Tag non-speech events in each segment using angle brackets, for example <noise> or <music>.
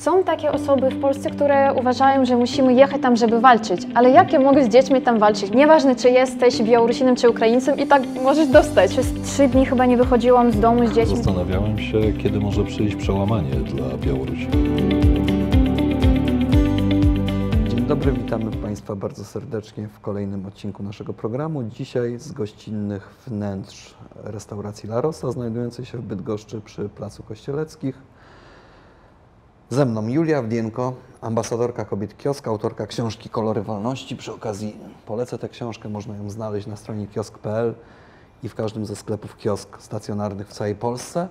Są takie osoby w Polsce, które uważają, że musimy jechać tam, żeby walczyć. Ale jak ja mogę z dziećmi tam walczyć? Nieważne, czy jesteś Białorusinem, czy Ukraińcem, i tak możesz dostać. Przez trzy dni chyba nie wychodziłam z domu z dziećmi. Zastanawiałem się, kiedy może przyjść przełamanie dla Białorusi. Dzień dobry, witamy Państwa bardzo serdecznie w kolejnym odcinku naszego programu. Dzisiaj z gościnnych wnętrz restauracji La Rosa, znajdującej się w Bydgoszczy przy Placu Kościeleckich. Ze mną Julia Wdienko, ambasadorka Kobiet Kiosk, autorka książki Kolory Wolności. Przy okazji polecę tę książkę, można ją znaleźć na stronie kiosk.pl i w każdym ze sklepów kiosk stacjonarnych w całej Polsce.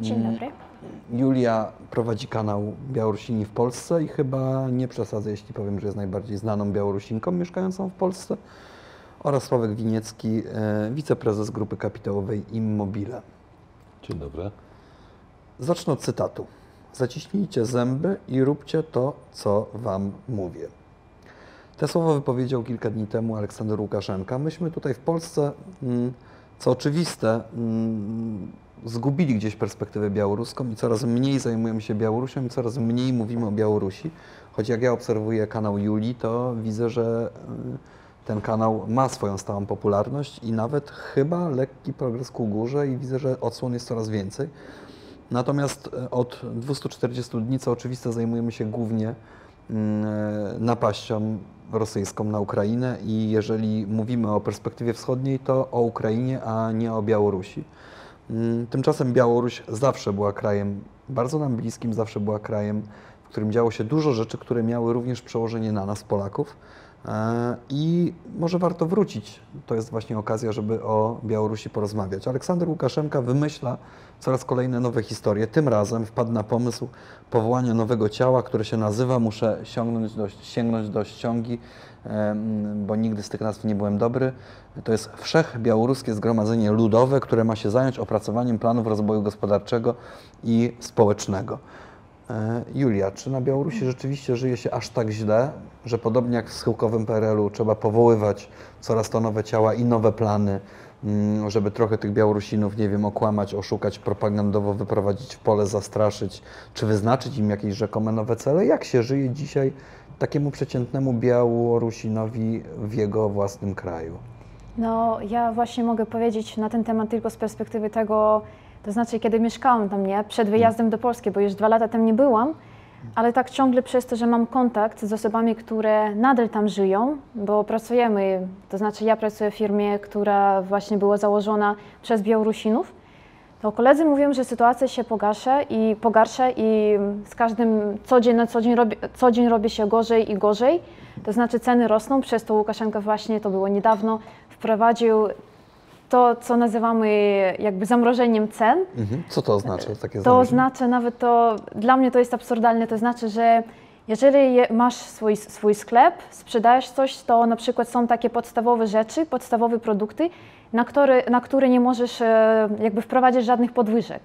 Dzień dobry. Julia prowadzi kanał Białorusini w Polsce i chyba nie przesadzę, jeśli powiem, że jest najbardziej znaną Białorusinką mieszkającą w Polsce. Oraz Sławek Winiecki, e, wiceprezes grupy kapitałowej Immobile. Dzień dobry. Zacznę od cytatu. Zaciśnijcie zęby i róbcie to, co wam mówię. Te słowa wypowiedział kilka dni temu Aleksander Łukaszenka. Myśmy tutaj w Polsce, mm, co oczywiste, mm, zgubili gdzieś perspektywę białoruską i coraz mniej zajmujemy się Białorusią i coraz mniej mówimy o Białorusi. Choć jak ja obserwuję kanał Julii, to widzę, że y, ten kanał ma swoją stałą popularność i nawet chyba lekki progres ku górze i widzę, że odsłon jest coraz więcej. Natomiast e, od 240 dni, co oczywiste, zajmujemy się głównie mm, e, napaścią rosyjską na Ukrainę i jeżeli mówimy o perspektywie wschodniej, to o Ukrainie, a nie o Białorusi. Mm, Tymczasem Białoruś zawsze była krajem bardzo nam bliskim, zawsze była krajem, w którym działo się dużo rzeczy, które miały również przełożenie na nas, Polaków. E, I może warto wrócić. To jest właśnie okazja, żeby o Białorusi porozmawiać. Aleksander Łukaszenka wymyśla coraz kolejne nowe historie. Tym razem wpadł na pomysł powołania nowego ciała, które się nazywa, muszę sięgnąć do, sięgnąć do ściągi, bo nigdy z tych nazw nie byłem dobry. To jest Wszechbiałoruskie Zgromadzenie Ludowe, które ma się zająć opracowaniem planów rozwoju gospodarczego i społecznego. E, Julia, czy na Białorusi rzeczywiście żyje się aż tak źle, że podobnie jak w schyłkowym PRL-u trzeba powoływać coraz to nowe ciała i nowe plany, mm, żeby trochę tych Białorusinów, nie wiem, okłamać, oszukać, propagandowo wyprowadzić w pole, zastraszyć, czy wyznaczyć im jakieś rzekome nowe cele? Jak się żyje dzisiaj takiemu przeciętnemu Białorusinowi w jego własnym kraju? No, ja właśnie mogę powiedzieć na ten temat tylko z perspektywy tego, to znaczy, kiedy mieszkałam tam, nie, przed wyjazdem do Polski, bo już dwa lata tam nie byłam, ale tak ciągle przez to, że mam kontakt z osobami, które nadal tam żyją, bo pracujemy, to znaczy ja pracuję w firmie, która właśnie była założona przez Białorusinów, to koledzy mówią, że sytuacja się pogarsza i pogarsza i z każdym co dzień na co dzień, robi, co dzień robi się gorzej i gorzej. To znaczy ceny rosną, przez to Łukaszenka właśnie, to było niedawno, wprowadził to, co nazywamy jakby zamrożeniem cen. Mhm. Co to oznacza takie To zamrożenie? znaczy nawet to, dla mnie to jest absurdalne, to znaczy, że jeżeli je- masz swój, swój sklep, sprzedajesz coś, to na przykład są takie podstawowe rzeczy, podstawowe produkty, na które, na które nie możesz e, jakby wprowadzić żadnych podwyżek.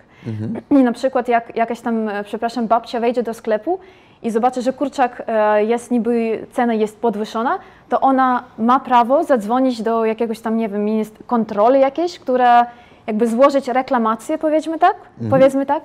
I na przykład jak jakaś tam, e, przepraszam, babcia wejdzie do sklepu i zobaczy, że kurczak e, jest niby, cena jest podwyższona, to ona ma prawo zadzwonić do jakiegoś tam, nie wiem, kontroli jakiejś, która jakby złożyć reklamację, powiedzmy tak, powiedzmy tak,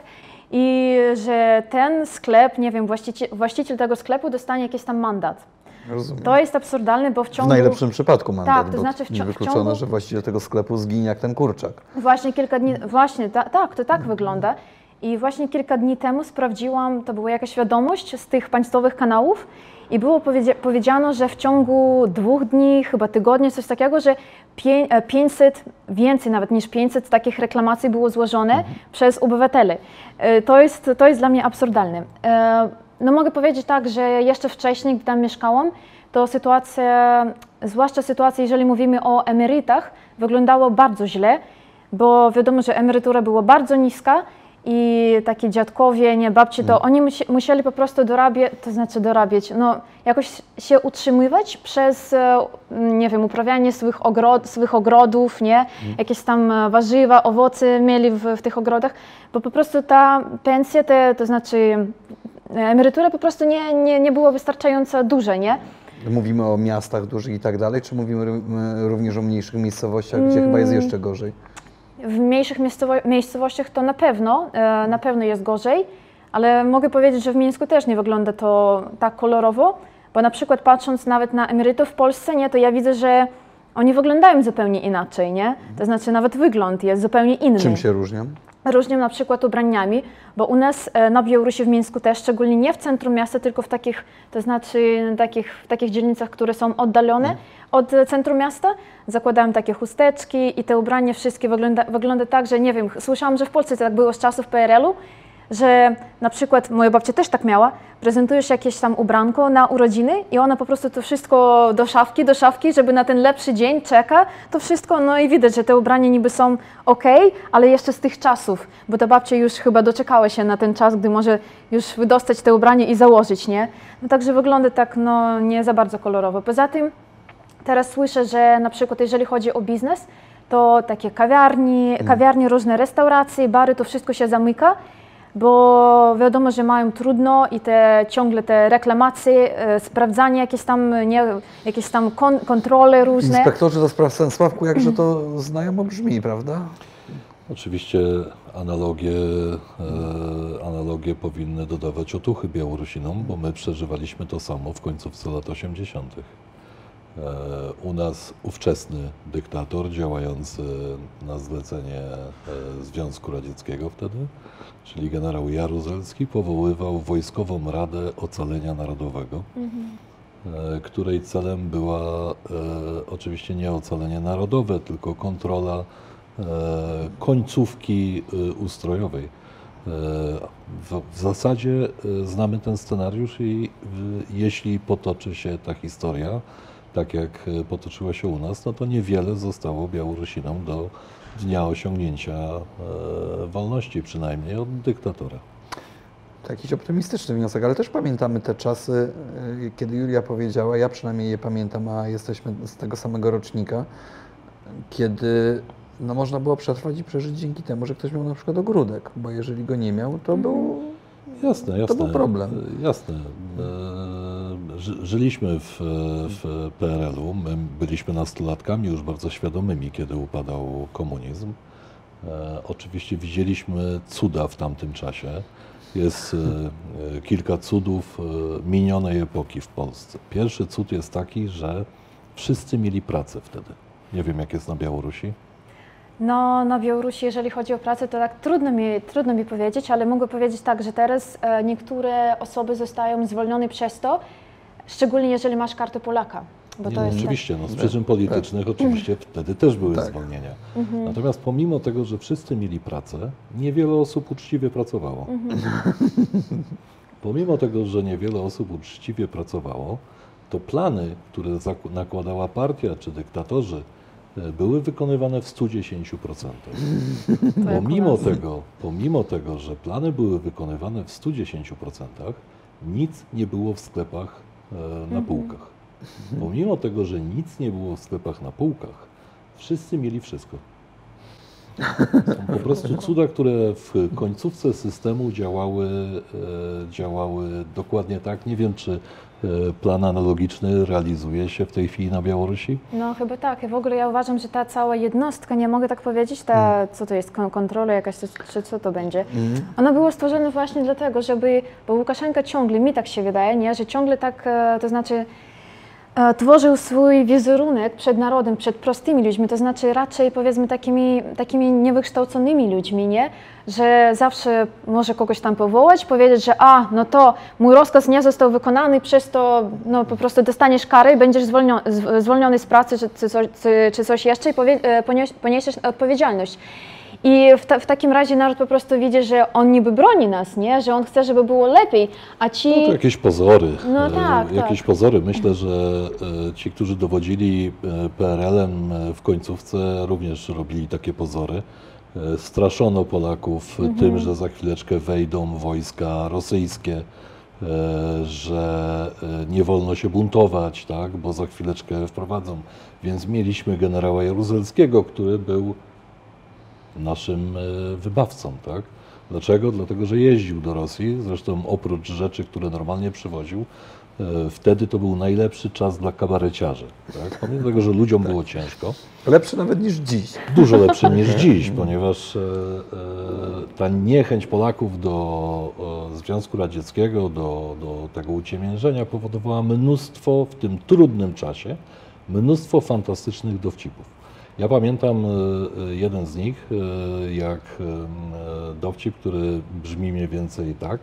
i że ten sklep, nie wiem, właściciel, właściciel tego sklepu dostanie jakiś tam mandat. Rozumiem. To jest absurdalne, bo w W ciągu... najlepszym przypadku mandat, Tak, to znaczy w w niewykluczone, ciągu- że właściciel tego sklepu zginie jak ten kurczak. Właśnie kilka dni, właśnie, ta, tak, to tak wygląda. I właśnie kilka dni temu sprawdziłam, to była jakaś wiadomość z tych państwowych kanałów i było powiedzia- powiedziano, że w ciągu dwóch dni, chyba tygodnia, coś takiego, że pię- e, 500, więcej nawet niż 500 takich reklamacji było złożone przez obywateli. E, To jest, to jest dla mnie absurdalne. E, No mogę powiedzieć tak, że jeszcze wcześniej, gdy tam mieszkałam, to sytuacja, zwłaszcza sytuacja, jeżeli mówimy o emerytach, wyglądało bardzo źle, bo wiadomo, że emerytura była bardzo niska i takie dziadkowie, nie babci, to oni musi, musieli po prostu dorabiać, to znaczy dorabiać, no jakoś się utrzymywać przez, e, nie wiem, uprawianie swych, ogród, swych ogrodów, nie, jakieś tam e, warzywa, owoce mieli w, w tych ogrodach, bo po prostu ta pensja, te, to znaczy e, emerytura po prostu nie, nie, nie była wystarczająco duża, nie? Mówimy o miastach dużych i tak dalej, czy mówimy ró- również o mniejszych miejscowościach, gdzie chyba Mm. jest jeszcze gorzej? W mniejszych miejscowo- miejscowościach to na pewno, e, na pewno jest gorzej, ale mogę powiedzieć, że w Mińsku też nie wygląda to tak kolorowo, bo na przykład patrząc nawet na emerytów w Polsce, nie, to ja widzę, że oni wyglądają zupełnie inaczej, nie? To znaczy nawet wygląd jest zupełnie inny. Czym się różnią? Różnią na przykład ubraniami, bo u nas e, na Białorusi w Mińsku też, szczególnie nie w centrum miasta, tylko w takich, to znaczy takich, w takich dzielnicach, które są oddalone od e, centrum miasta, zakładają takie chusteczki i te ubrania wszystkie wygląda, wygląda tak, że nie wiem, słyszałam, że w Polsce tak było z czasów PRL-u, że na przykład moja babcia też tak miała, prezentujesz jakieś tam ubranko na urodziny i ona po prostu to wszystko do szafki, do szafki, żeby na ten lepszy dzień czeka, to wszystko, no i widać, że te ubrania niby są ok, ale jeszcze z tych czasów, bo ta babcia już chyba doczekała się na ten czas, gdy może już wydostać te ubranie i założyć, nie? No także wygląda tak, no nie za bardzo kolorowo. Poza tym teraz słyszę, że na przykład jeżeli chodzi o biznes, to takie kawiarni, kawiarnie, różne restauracje, bary, to wszystko się zamyka bo wiadomo, że mają trudno i te ciągle te reklamacje, e, sprawdzanie jakieś tam, nie, jakieś tam kon, kontrole różne. Inspektorzy do spraw Sensławku, jakże to <clears throat> znajomo brzmi, prawda? Oczywiście analogie, e, analogie powinny dodawać otuchy Białorusinom, bo my przeżywaliśmy to samo w końcówce lat 80. E, u nas ówczesny dyktator działający na zlecenie e, Związku Radzieckiego wtedy, czyli generał Jaruzelski, powoływał Wojskową Radę Ocalenia Narodowego, e, której celem była e, oczywiście nie ocalenie narodowe, tylko kontrola e, końcówki e, ustrojowej. E, W, w zasadzie e, znamy ten scenariusz i w, jeśli potoczy się ta historia, tak jak potoczyła się u nas, no to niewiele zostało Białorusinom do dnia osiągnięcia e, wolności, przynajmniej od dyktatora. To jakiś optymistyczny wniosek, ale też pamiętamy te czasy, y, kiedy Julia powiedziała, ja przynajmniej je pamiętam, a jesteśmy z tego samego rocznika, kiedy no, można było przetrwać i przeżyć dzięki temu, że ktoś miał na przykład ogródek, bo jeżeli go nie miał, to był... Jasne, jasne. był problem. E, Jasne. E, ży- Żyliśmy w, w PRL-u, my byliśmy nastolatkami już bardzo świadomymi, kiedy upadał komunizm. E, Oczywiście widzieliśmy cuda w tamtym czasie. Jest e, e, kilka cudów e, minionej epoki w Polsce. Pierwszy cud jest taki, że wszyscy mieli pracę wtedy. Nie wiem, jak jest na Białorusi. No, na Białorusi, jeżeli chodzi o pracę, to tak trudno mi, trudno mi powiedzieć, ale mogę powiedzieć tak, że teraz e, niektóre osoby zostają zwolnione przez to, szczególnie jeżeli masz kartę Polaka. Bo Nie, to no, jest oczywiście, no, z przyczyn politycznych oczywiście wtedy też były Tak. zwolnienia. Natomiast pomimo tego, że wszyscy mieli pracę, niewiele osób uczciwie pracowało. <laughs> pomimo tego, że niewiele osób uczciwie pracowało, to plany, które nakładała partia czy dyktatorzy, e, były wykonywane w 110%. To jak u Pomimo tego, pomimo tego, że plany były wykonywane w 110%, nic nie było w sklepach na półkach. Pomimo tego, że nic nie było w sklepach na półkach, wszyscy mieli wszystko. Są po prostu <laughs> cuda, które w końcówce systemu działały, e, działały dokładnie tak. Nie wiem, czy e, plan analogiczny realizuje się w tej chwili na Białorusi. No chyba tak. W ogóle ja uważam, że ta cała jednostka, nie mogę tak powiedzieć, ta, co to jest, kon- kontrola jakaś, czy, co to będzie, ona była stworzona właśnie dlatego, żeby, bo Łukaszenka ciągle, mi tak się wydaje, nie, że ciągle tak, e, to znaczy e, tworzył swój wizerunek przed narodem, przed prostymi ludźmi, to znaczy raczej powiedzmy takimi, takimi niewykształconymi ludźmi, nie? Że zawsze może kogoś tam powołać, powiedzieć, że a, no to mój rozkaz nie został wykonany, przez to no, po prostu dostaniesz karę i będziesz zwolniony, zwolniony z pracy czy, czy, coś- czy, coś jeszcze i powie, e, poniesiesz odpowiedzialność. I w, ta, w takim razie naród po prostu widzi, że on niby broni nas, nie? Że on chce, żeby było lepiej, a ci... No to jakieś pozory. No e, tak, jakieś tak. pozory. Myślę, że e, ci, którzy dowodzili e, PRL-em w końcówce, również robili takie pozory. Straszono Polaków Mhm. tym, że za chwileczkę wejdą wojska rosyjskie, że nie wolno się buntować, tak, bo za chwileczkę wprowadzą. Więc mieliśmy generała Jaruzelskiego, który był naszym e, wybawcą, tak? Dlaczego? Dlatego, że jeździł do Rosji, zresztą oprócz rzeczy, które normalnie przywoził, E, Wtedy to był najlepszy czas dla kabareciarzy. Tak? Pomimo tego, że ludziom było ciężko, Lepszy nawet niż dziś. dużo lepszy niż dziś, ponieważ e, ta niechęć Polaków do Związku Radzieckiego, do, do tego uciemiężenia powodowała mnóstwo w tym trudnym czasie, mnóstwo fantastycznych dowcipów. Ja pamiętam e, e, jeden z nich, e, jak dowcip, który brzmi mniej więcej tak.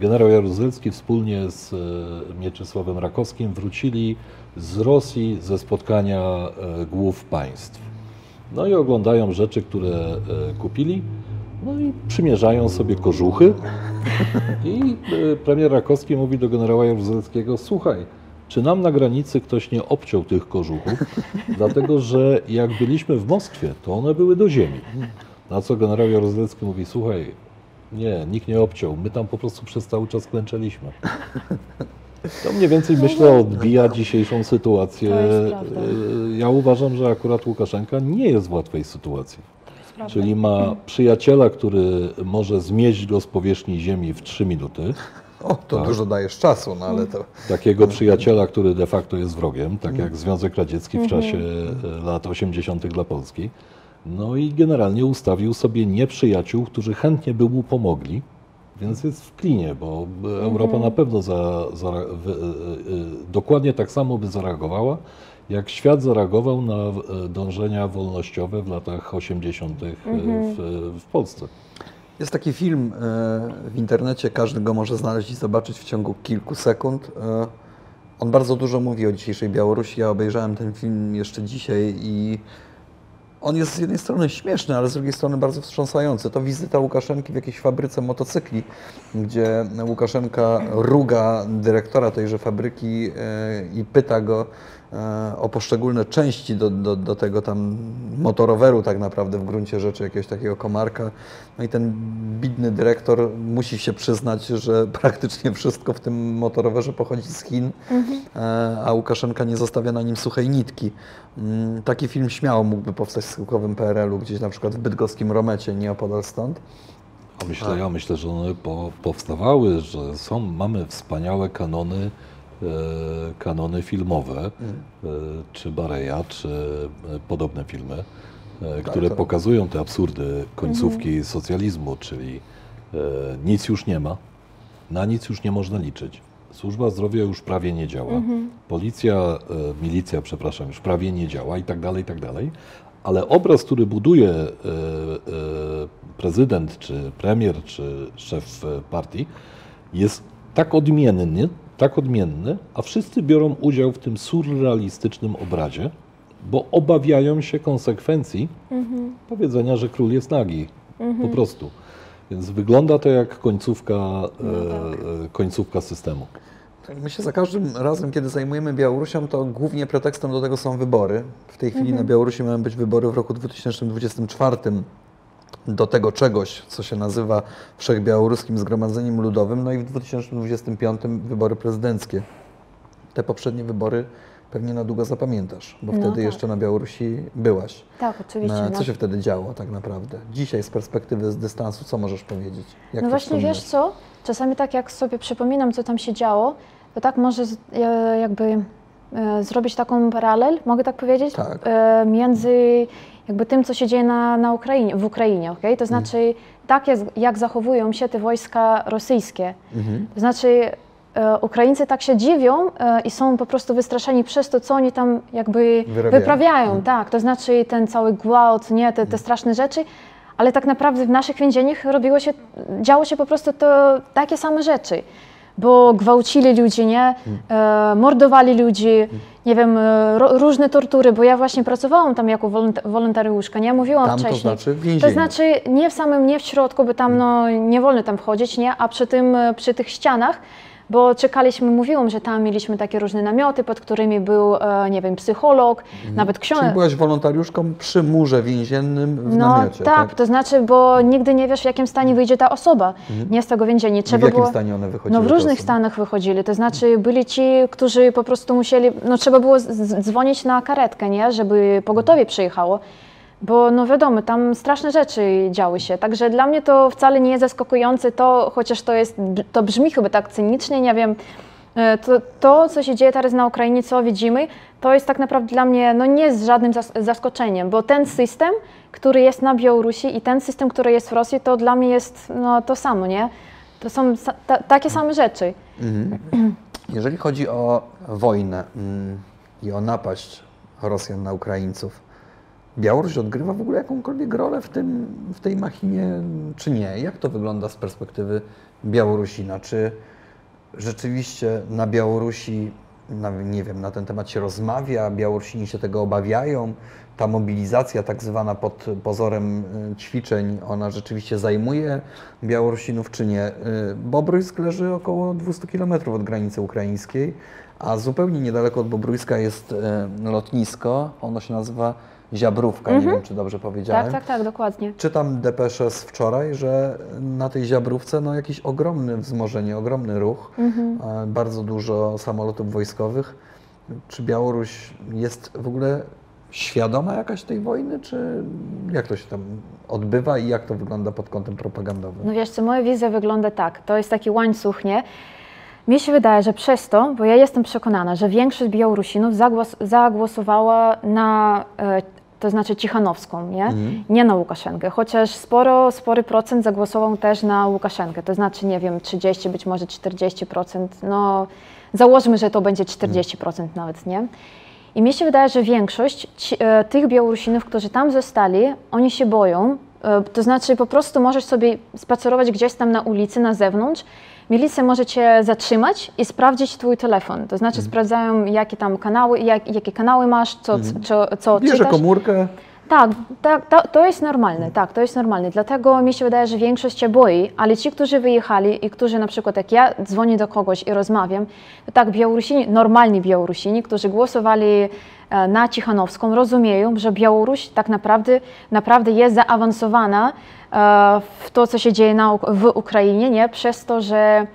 Generał Jaruzelski wspólnie z Mieczysławem Rakowskim wrócili z Rosji ze spotkania głów państw. No i oglądają rzeczy, które kupili, no i przymierzają sobie kożuchy. <laughs> I premier Rakowski mówi do generała Jaruzelskiego, słuchaj, czy nam na granicy ktoś nie obciął tych kożuchów? <laughs> Dlatego, że jak byliśmy w Moskwie, to one były do ziemi. Na co generał Jaruzelski mówi, słuchaj, nie, nikt nie obciął, my tam po prostu przez cały czas klęczeliśmy. <laughs> To mniej więcej myślę odbija dzisiejszą sytuację. Ja uważam, że akurat Łukaszenka nie jest w łatwej sytuacji. Czyli ma przyjaciela, który może zmieść go z powierzchni ziemi w 3 minuty. O, to Tak. dużo dajesz czasu, no ale to... Takiego przyjaciela, który de facto jest wrogiem, tak jak Związek Radziecki w czasie e, lat 80. dla Polski. No i generalnie ustawił sobie nieprzyjaciół, którzy chętnie by mu pomogli, więc jest w klinie, bo Europa na pewno za, za, w, e, e, dokładnie tak samo by zareagowała, jak świat zareagował na dążenia wolnościowe w latach 80. w, w Polsce. Jest taki film e, w internecie, każdy go może znaleźć i zobaczyć w ciągu kilku sekund. E, On bardzo dużo mówi o dzisiejszej Białorusi. Ja obejrzałem ten film jeszcze dzisiaj i on jest z jednej strony śmieszny, ale z drugiej strony bardzo wstrząsający. To wizyta Łukaszenki w jakiejś fabryce motocykli, gdzie Łukaszenka ruga dyrektora tejże fabryki e, i pyta go o poszczególne części do, do, do tego tam motoroweru tak naprawdę w gruncie rzeczy, jakiegoś takiego komarka. No i ten bidny dyrektor musi się przyznać, że <laughs> praktycznie wszystko w tym motorowerze pochodzi z Chin, e, a Łukaszenka nie zostawia na nim suchej nitki. Mm, Taki film śmiało mógłby powstać w schyłkowym PRL-u, gdzieś na przykład w bydgoskim Romecie, nieopodal stąd. A myślę, ja myślę, że one po, powstawały, że są, mamy wspaniałe kanony, e, kanony filmowe, e, czy Bareja, czy e, podobne filmy, e, które to- pokazują te absurdy końcówki socjalizmu, czyli e, nic już nie ma, na nic już nie można liczyć. Służba zdrowia już prawie nie działa, policja, e, milicja, przepraszam, już prawie nie działa i tak dalej, i tak dalej. Ale obraz, który buduje e, e, prezydent, czy premier, czy szef e, partii, jest tak odmienny, tak odmienny, a wszyscy biorą udział w tym surrealistycznym obrazie, bo obawiają się konsekwencji powiedzenia, że król jest nagi. Po prostu. Więc wygląda to jak końcówka, e, e, końcówka systemu. Tak, My się za każdym razem, kiedy zajmujemy Białorusią, to głównie pretekstem do tego są wybory. W tej chwili na Białorusi mają być wybory w roku 2024 do tego czegoś, co się nazywa Wszechbiałoruskim Zgromadzeniem Ludowym, no i w 2025 wybory prezydenckie. Te poprzednie wybory pewnie na długo zapamiętasz, bo No wtedy tak. jeszcze na Białorusi byłaś. Tak, oczywiście. E, no. Co się wtedy działo tak naprawdę? Dzisiaj z perspektywy, z dystansu, co możesz powiedzieć? Jak no właśnie, wiesz wspominasz? co? Czasami tak jak sobie przypominam, co tam się działo, to tak może e, jakby e, zrobić taką paralel, mogę tak powiedzieć, Tak. e, między jakby tym, co się dzieje na, na Ukrainie, w Ukrainie, okej? To znaczy tak jak, jak zachowują się te wojska rosyjskie. Mhm. To znaczy e, Ukraińcy tak się dziwią e, i są po prostu wystraszeni przez to, co oni tam jakby Wyrabiają. wyprawiają. Tak, to znaczy ten cały gwałt, nie, te, te straszne rzeczy, ale tak naprawdę w naszych więzieniach robiło się, działo się po prostu to takie same rzeczy. Bo gwałcili ludzi, nie? E, mordowali ludzi, nie wiem, e, ro, różne tortury, bo ja właśnie pracowałam tam jako wolont- wolontariuszka, nie? Mówiłam Tam to wcześniej. znaczy w. To znaczy nie w samym, nie w środku, bo tam no, nie wolno tam wchodzić, nie? A przy tym, e, przy tych ścianach, bo czekaliśmy, mówiłam, że tam mieliśmy takie różne namioty, pod którymi był, e, nie wiem, psycholog, nawet Mhm. Czyli byłaś wolontariuszką przy murze więziennym w No namiocie, tak, to znaczy, bo nigdy nie wiesz, w jakim stanie wyjdzie ta osoba, nie z tego więzienia. I Mhm. w Trzeba jakim było... stanie one wychodziły? No w różnych stanach wychodzili, to znaczy byli ci, którzy po prostu musieli, no trzeba było dzwonić na karetkę, nie, żeby pogotowie przyjechało, bo no wiadomo, tam straszne rzeczy działy się, także dla mnie to wcale nie jest zaskakujące to, chociaż to jest, to brzmi chyba tak cynicznie, nie wiem, E, To, to, co się dzieje teraz na Ukrainie, co widzimy, to jest tak naprawdę dla mnie no, nie jest żadnym zas- zaskoczeniem, bo ten system, który jest na Białorusi i ten system, który jest w Rosji, to dla mnie jest no, to samo, nie? To są ta, takie same rzeczy. <clears throat> Jeżeli chodzi o wojnę mm, i o napaść Rosjan na Ukraińców, Białoruś odgrywa w ogóle jakąkolwiek rolę w, tym, w tej machinie, czy nie? Jak to wygląda z perspektywy Białorusina? Czy rzeczywiście na Białorusi, na, nie wiem, na ten temat się rozmawia, Białorusini się tego obawiają? Ta mobilizacja tak zwana pod pozorem y, ćwiczeń, ona rzeczywiście zajmuje Białorusinów, czy nie? Y, Bobruisk leży około 200 km od granicy ukraińskiej, a zupełnie niedaleko od Bobruiska jest y, lotnisko, ono się nazywa Ziabrówka, nie wiem, czy dobrze powiedziałem. Tak, tak, tak, dokładnie. Czytam depeszę z wczoraj, że na tej Ziabrówce no, jakieś ogromne wzmożenie, ogromny ruch, e, bardzo dużo samolotów wojskowych. Czy Białoruś jest w ogóle świadoma jakaś tej wojny, czy jak to się tam odbywa i jak to wygląda pod kątem propagandowym? No wiesz co, moja wizja wygląda tak, to jest taki łańcuch, nie? Mi się wydaje, że przez to, bo ja jestem przekonana, że większość Białorusinów zagłos, zagłosowała na, e, to znaczy Cichanowską, nie? Nie na Łukaszenkę, chociaż sporo, spory procent zagłosował też na Łukaszenkę, to znaczy, nie wiem, 30, być może 40%, no założmy, że to będzie 40% nawet, nie? I mi się wydaje, że większość ci, e, tych Białorusinów, którzy tam zostali, oni się boją. E, to znaczy, po prostu możesz sobie spacerować gdzieś tam na ulicy, na zewnątrz. Milicja może cię zatrzymać i sprawdzić twój telefon. To znaczy, sprawdzają, jakie tam kanały, jak, jakie kanały masz, co, co, co Bierze czytasz. komórkę, Tak, tak to, to jest normalne, tak, to jest normalne. Dlatego mi się wydaje, że większość się boi, ale ci, którzy wyjechali i którzy na przykład jak ja dzwonię do kogoś i rozmawiam, to tak Białorusini, normalni Białorusini, którzy głosowali e, na Cichanowską, rozumieją, że Białoruś tak naprawdę, naprawdę jest zaawansowana w to, co się dzieje na, w Ukrainie, nie? Przez to, że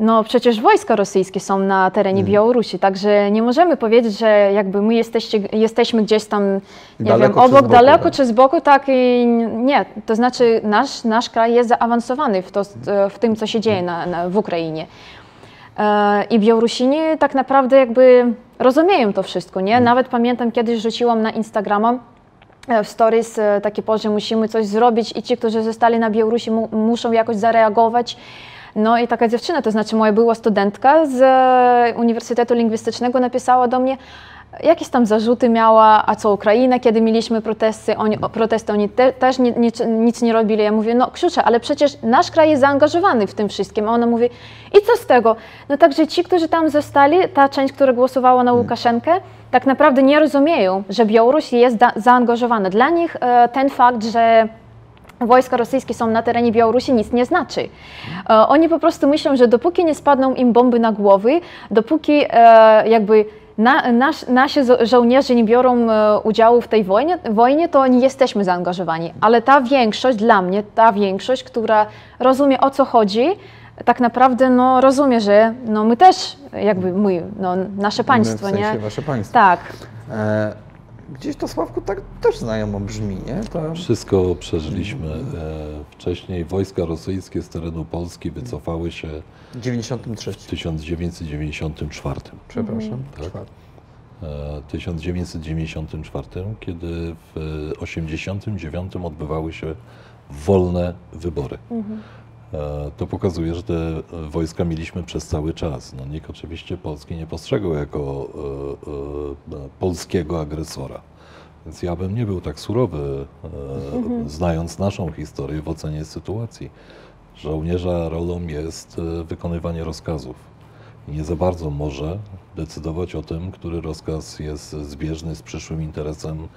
no przecież wojska rosyjskie są na terenie Białorusi, także nie możemy powiedzieć, że jakby my jesteście, jesteśmy gdzieś tam, nie Daleko wiem, obok, boku, daleko tak? czy z boku, tak i nie. To znaczy nasz, nasz kraj jest zaawansowany w, to, w tym, co się dzieje na, na, w Ukrainie. E, I Białorusini tak naprawdę jakby rozumieją to wszystko, nie? Nawet pamiętam kiedyś rzuciłam na Instagrama e, w stories e, taki że musimy coś zrobić i ci, którzy zostali na Białorusi mu, muszą jakoś zareagować. No i taka dziewczyna, to znaczy moja była studentka z e, Uniwersytetu Lingwistycznego napisała do mnie, jakieś tam zarzuty miała, a co Ukraina, kiedy mieliśmy protesty, oni, protesty, oni te, też ni, nic, nic nie robili. Ja mówię, no Krzysia, ale przecież nasz kraj jest zaangażowany w tym wszystkim. A ona mówi, i co z tego? No także ci, którzy tam zostali, ta część, która głosowała na Łukaszenkę, tak naprawdę nie rozumieją, że Białoruś jest da, zaangażowana. Dla nich e, ten fakt, że wojska rosyjskie są na terenie Białorusi, nic nie znaczy. E, Oni po prostu myślą, że dopóki nie spadną im bomby na głowy, dopóki e, jakby na, nasz, nasi żołnierze nie biorą e, udziału w tej wojnie, wojnie, to nie jesteśmy zaangażowani. Ale ta większość, dla mnie, ta większość, która rozumie o co chodzi, tak naprawdę no, rozumie, że no, my też, jakby my, no, nasze państwo, w sensie nie? wasze państwo. Tak. E, gdzieś to Sławku tak też znajomo brzmi, nie? To... Wszystko przeżyliśmy. E, Wcześniej wojska rosyjskie z terenu Polski wycofały się 93, w 1994. przepraszam. Tak. Czwarty. E, 1994, kiedy w 1989 odbywały się wolne wybory. E, To pokazuje, że te e, wojska mieliśmy przez cały czas. No, nikt oczywiście Polski nie postrzegał jako e, e, polskiego agresora. Więc ja bym nie był tak surowy, e, znając naszą historię w ocenie sytuacji. Żołnierza rolą jest e, wykonywanie rozkazów. Nie za bardzo może decydować o tym, który rozkaz jest zbieżny z przyszłym interesem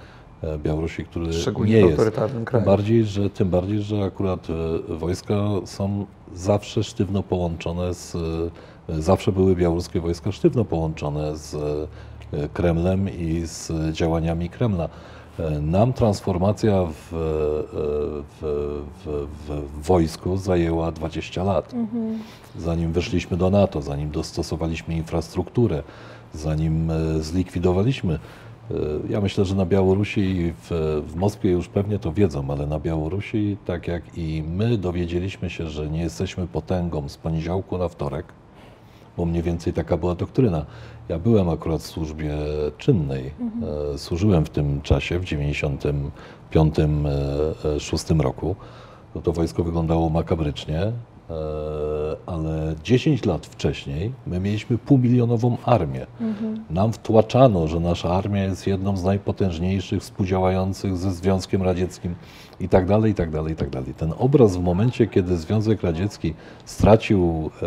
e, Białorusi, który Szczególnie nie jest. kraju. bardziej, że, tym bardziej, że akurat e, wojska są zawsze sztywno połączone z, zawsze były białoruskie wojska sztywno połączone z Kremlem i z działaniami Kremla. E, Nam transformacja w, e, w, w, w wojsku zajęła 20 lat. Zanim weszliśmy do NATO, zanim dostosowaliśmy infrastrukturę, zanim e, zlikwidowaliśmy. Ja myślę, że na Białorusi i w, w Moskwie już pewnie to wiedzą, ale na Białorusi, tak jak i my dowiedzieliśmy się, że nie jesteśmy potęgą z poniedziałku na wtorek, bo mniej więcej taka była doktryna. Ja byłem akurat w służbie czynnej. E, Służyłem w tym czasie, w 95-6 roku. No to wojsko wyglądało makabrycznie, e, ale 10 lat wcześniej my mieliśmy półmilionową armię. Nam wtłaczano, że nasza armia jest jedną z najpotężniejszych współdziałających ze Związkiem Radzieckim i tak dalej, i tak dalej, i tak dalej. Ten obraz w momencie, kiedy Związek Radziecki stracił e,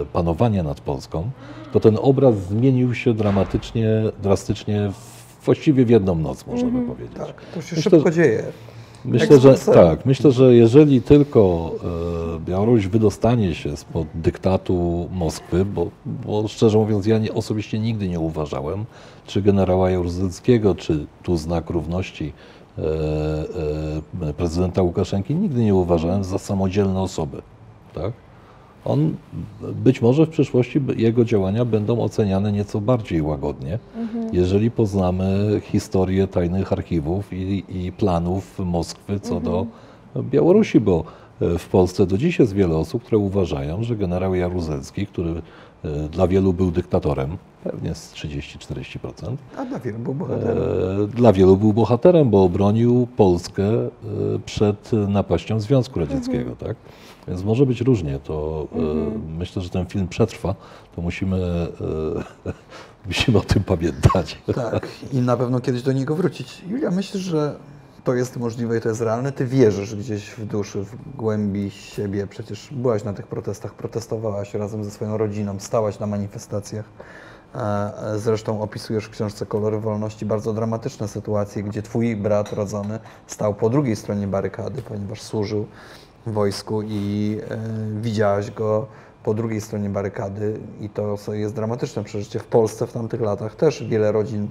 e, panowanie nad Polską, to ten obraz zmienił się dramatycznie, drastycznie, w, właściwie w jedną noc, można by powiedzieć. Tak, to się Myślę, szybko dzieje. Myślę, że tak. Myślę, że jeżeli tylko e, Białoruś wydostanie się spod dyktatu Moskwy, bo, bo szczerze mówiąc, ja nie, osobiście nigdy nie uważałem, czy generała Jaruzelskiego, czy tu znak równości e, e, prezydenta Łukaszenki, nigdy nie uważałem za samodzielne osoby. Tak? On być może w przyszłości jego działania będą oceniane nieco bardziej łagodnie, jeżeli poznamy historię tajnych archiwów i, i planów Moskwy co do Białorusi, bo e, w Polsce do dziś jest wiele osób, które uważają, że generał Jaruzelski, który e, dla wielu był dyktatorem, pewnie z 30-40%, A na wielu był bohaterem. E, Dla wielu był bohaterem, bo obronił Polskę przed napaścią Związku Radzieckiego, tak? Więc może być różnie. To e, myślę, że ten film przetrwa, to musimy, e, <laughs> musimy o tym pamiętać. Tak, i na pewno kiedyś do niego wrócić. Julia, myślisz, że to jest możliwe i to jest realne? Ty wierzysz gdzieś w duszy, w głębi siebie. Przecież byłaś na tych protestach, protestowałaś razem ze swoją rodziną, stałaś na manifestacjach. E, Zresztą opisujesz w książce Kolory Wolności bardzo dramatyczne sytuacje, gdzie twój brat rodzony stał po drugiej stronie barykady, ponieważ służył wojsku i e, widziałaś go po drugiej stronie barykady i to jest dramatyczne przeżycie. W Polsce w tamtych latach też wiele rodzin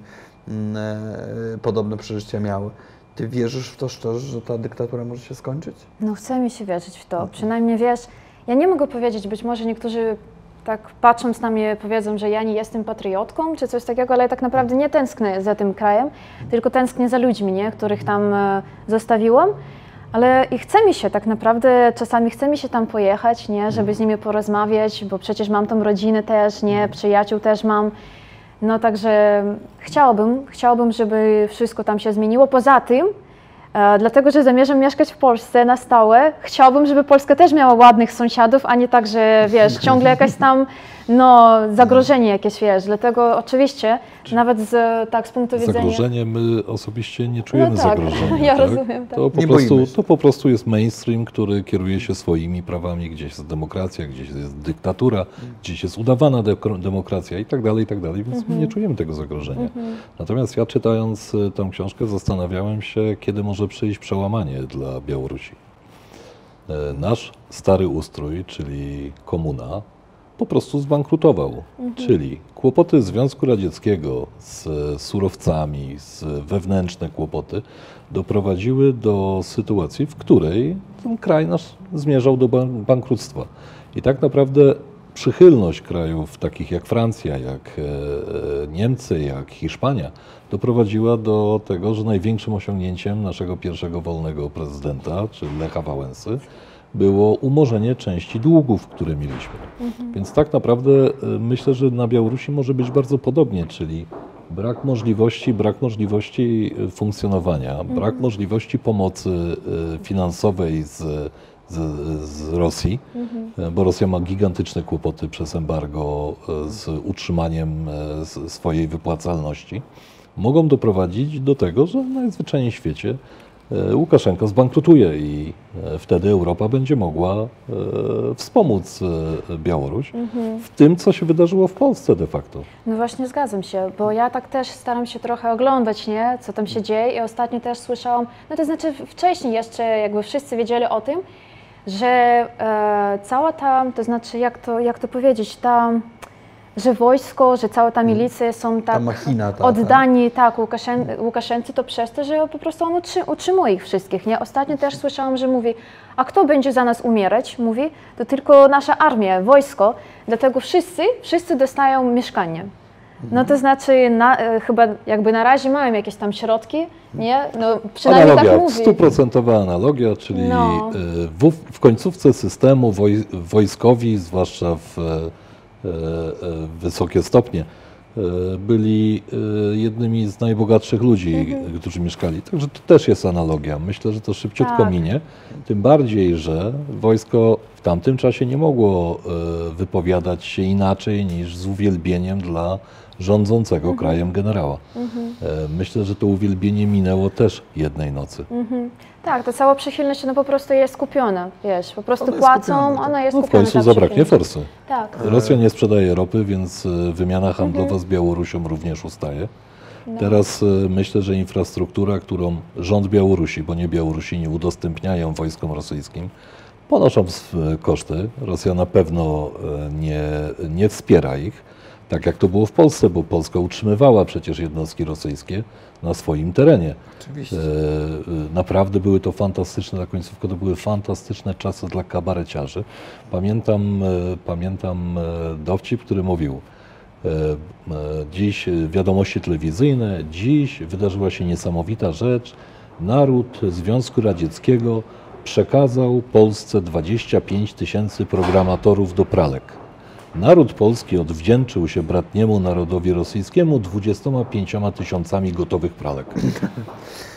e, podobne przeżycia miały. Ty wierzysz w to szczerze, że ta dyktatura może się skończyć? No chce mi się wierzyć w to. Przynajmniej wiesz, ja nie mogę powiedzieć, być może niektórzy tak patrząc na mnie powiedzą, że ja nie jestem patriotką czy coś takiego, ale ja tak naprawdę nie tęsknię za tym krajem, tylko tęsknię za ludźmi, nie? których tam zostawiłam. Ale i chce mi się tak naprawdę, czasami chce mi się tam pojechać, nie, żeby z nimi porozmawiać, bo przecież mam tam rodzinę też, nie, przyjaciół też mam. No także chciałabym, chciałabym, żeby wszystko tam się zmieniło. Poza tym, e, dlatego że zamierzam mieszkać w Polsce na stałe, chciałabym, żeby Polska też miała ładnych sąsiadów, a nie tak, że wiesz, <laughs> ciągle jakaś tam no, zagrożenie jakieś, wiesz. Dlatego oczywiście, nawet z, tak z punktu widzenia... Zagrożenie my osobiście nie czujemy No tak, zagrożenia. <laughs> ja tak? rozumiem, tak. To, po Nie prostu, boimy to po prostu jest mainstream, który kieruje się swoimi prawami, gdzieś jest demokracja, gdzieś jest dyktatura, gdzieś jest udawana demokracja i tak dalej, i tak dalej, więc Mhm. my nie czujemy tego zagrożenia. Natomiast ja czytając y, tę książkę zastanawiałem się, kiedy może przyjść przełamanie dla Białorusi. E, Nasz stary ustrój, czyli komuna, po prostu zbankrutował. Czyli kłopoty Związku Radzieckiego z surowcami, z wewnętrzne kłopoty doprowadziły do sytuacji, w której ten kraj nasz zmierzał do ban- bankructwa. I tak naprawdę przychylność krajów takich jak Francja, jak e, e, Niemcy, jak Hiszpania doprowadziła do tego, że największym osiągnięciem naszego pierwszego wolnego prezydenta, czyli Lecha Wałęsy, było umorzenie części długów, które mieliśmy. Więc tak naprawdę e, myślę, że na Białorusi może być bardzo podobnie, czyli brak możliwości, brak możliwości e, funkcjonowania, brak możliwości pomocy e, finansowej z, z, z Rosji, e, bo Rosja ma gigantyczne kłopoty przez embargo z utrzymaniem swojej wypłacalności, mogą doprowadzić do tego, że najzwyczajniej w świecie Łukaszenko zbankrutuje i e, wtedy Europa będzie mogła e, wspomóc e, Białoruś w tym, co się wydarzyło w Polsce de facto. No właśnie zgadzam się, bo ja tak też staram się trochę oglądać, nie, co tam się dzieje i ostatnio też słyszałam, no to znaczy wcześniej jeszcze jakby wszyscy wiedzieli o tym, że e, cała ta, to znaczy jak to, jak to powiedzieć, ta, że wojsko, że cała ta milicja są tak machina, ta- ta. oddani tak Łukaszen, Łukaszence to przez to, że po prostu on utrzy, utrzymuje ich wszystkich, nie? Ostatnio też słyszałam, że mówi, a kto będzie za nas umierać? Mówi, to tylko nasza armia, wojsko, dlatego wszyscy, wszyscy dostają mieszkanie. No to znaczy, na, e, chyba jakby na razie mają jakieś tam środki, nie? No przynajmniej tak Analogia, mówi. stuprocentowa analogia, czyli No. e, w, w końcówce systemu woj, wojskowi, zwłaszcza w, wysokie stopnie, byli jednymi z najbogatszych ludzi, mhm. którzy mieszkali. Także to też jest analogia. Myślę, że to szybciutko tak. minie. Tym bardziej, że wojsko w tamtym czasie nie mogło wypowiadać się inaczej niż z uwielbieniem dla rządzącego mhm. krajem generała. Mhm. Myślę, że to uwielbienie minęło też jednej nocy. Mhm. Tak, to cała przychylność no po prostu jest skupiona, wiesz, po prostu ona płacą, ona jest no, skupiona. W końcu zabraknie forsy. Tak. Rosja nie sprzedaje ropy, więc e, wymiana handlowa mhm. z Białorusią również ustaje. No. Teraz e, myślę, że infrastruktura, którą rząd Białorusi, bo nie Białorusini udostępniają wojskom rosyjskim, ponoszą koszty. Rosja na pewno e, nie, nie wspiera ich tak jak to było w Polsce, bo Polska utrzymywała przecież jednostki rosyjskie na swoim terenie. Oczywiście. E, naprawdę były to fantastyczne, na końcówkę to były fantastyczne czasy dla kabareciarzy. Pamiętam, e, pamiętam e, dowcip, który mówił, dziś wiadomości telewizyjne, dziś wydarzyła się niesamowita rzecz. Naród Związku Radzieckiego przekazał Polsce 25 tysięcy programatorów do pralek. Naród polski odwdzięczył się bratniemu narodowi rosyjskiemu 25 tysiącami gotowych pralek.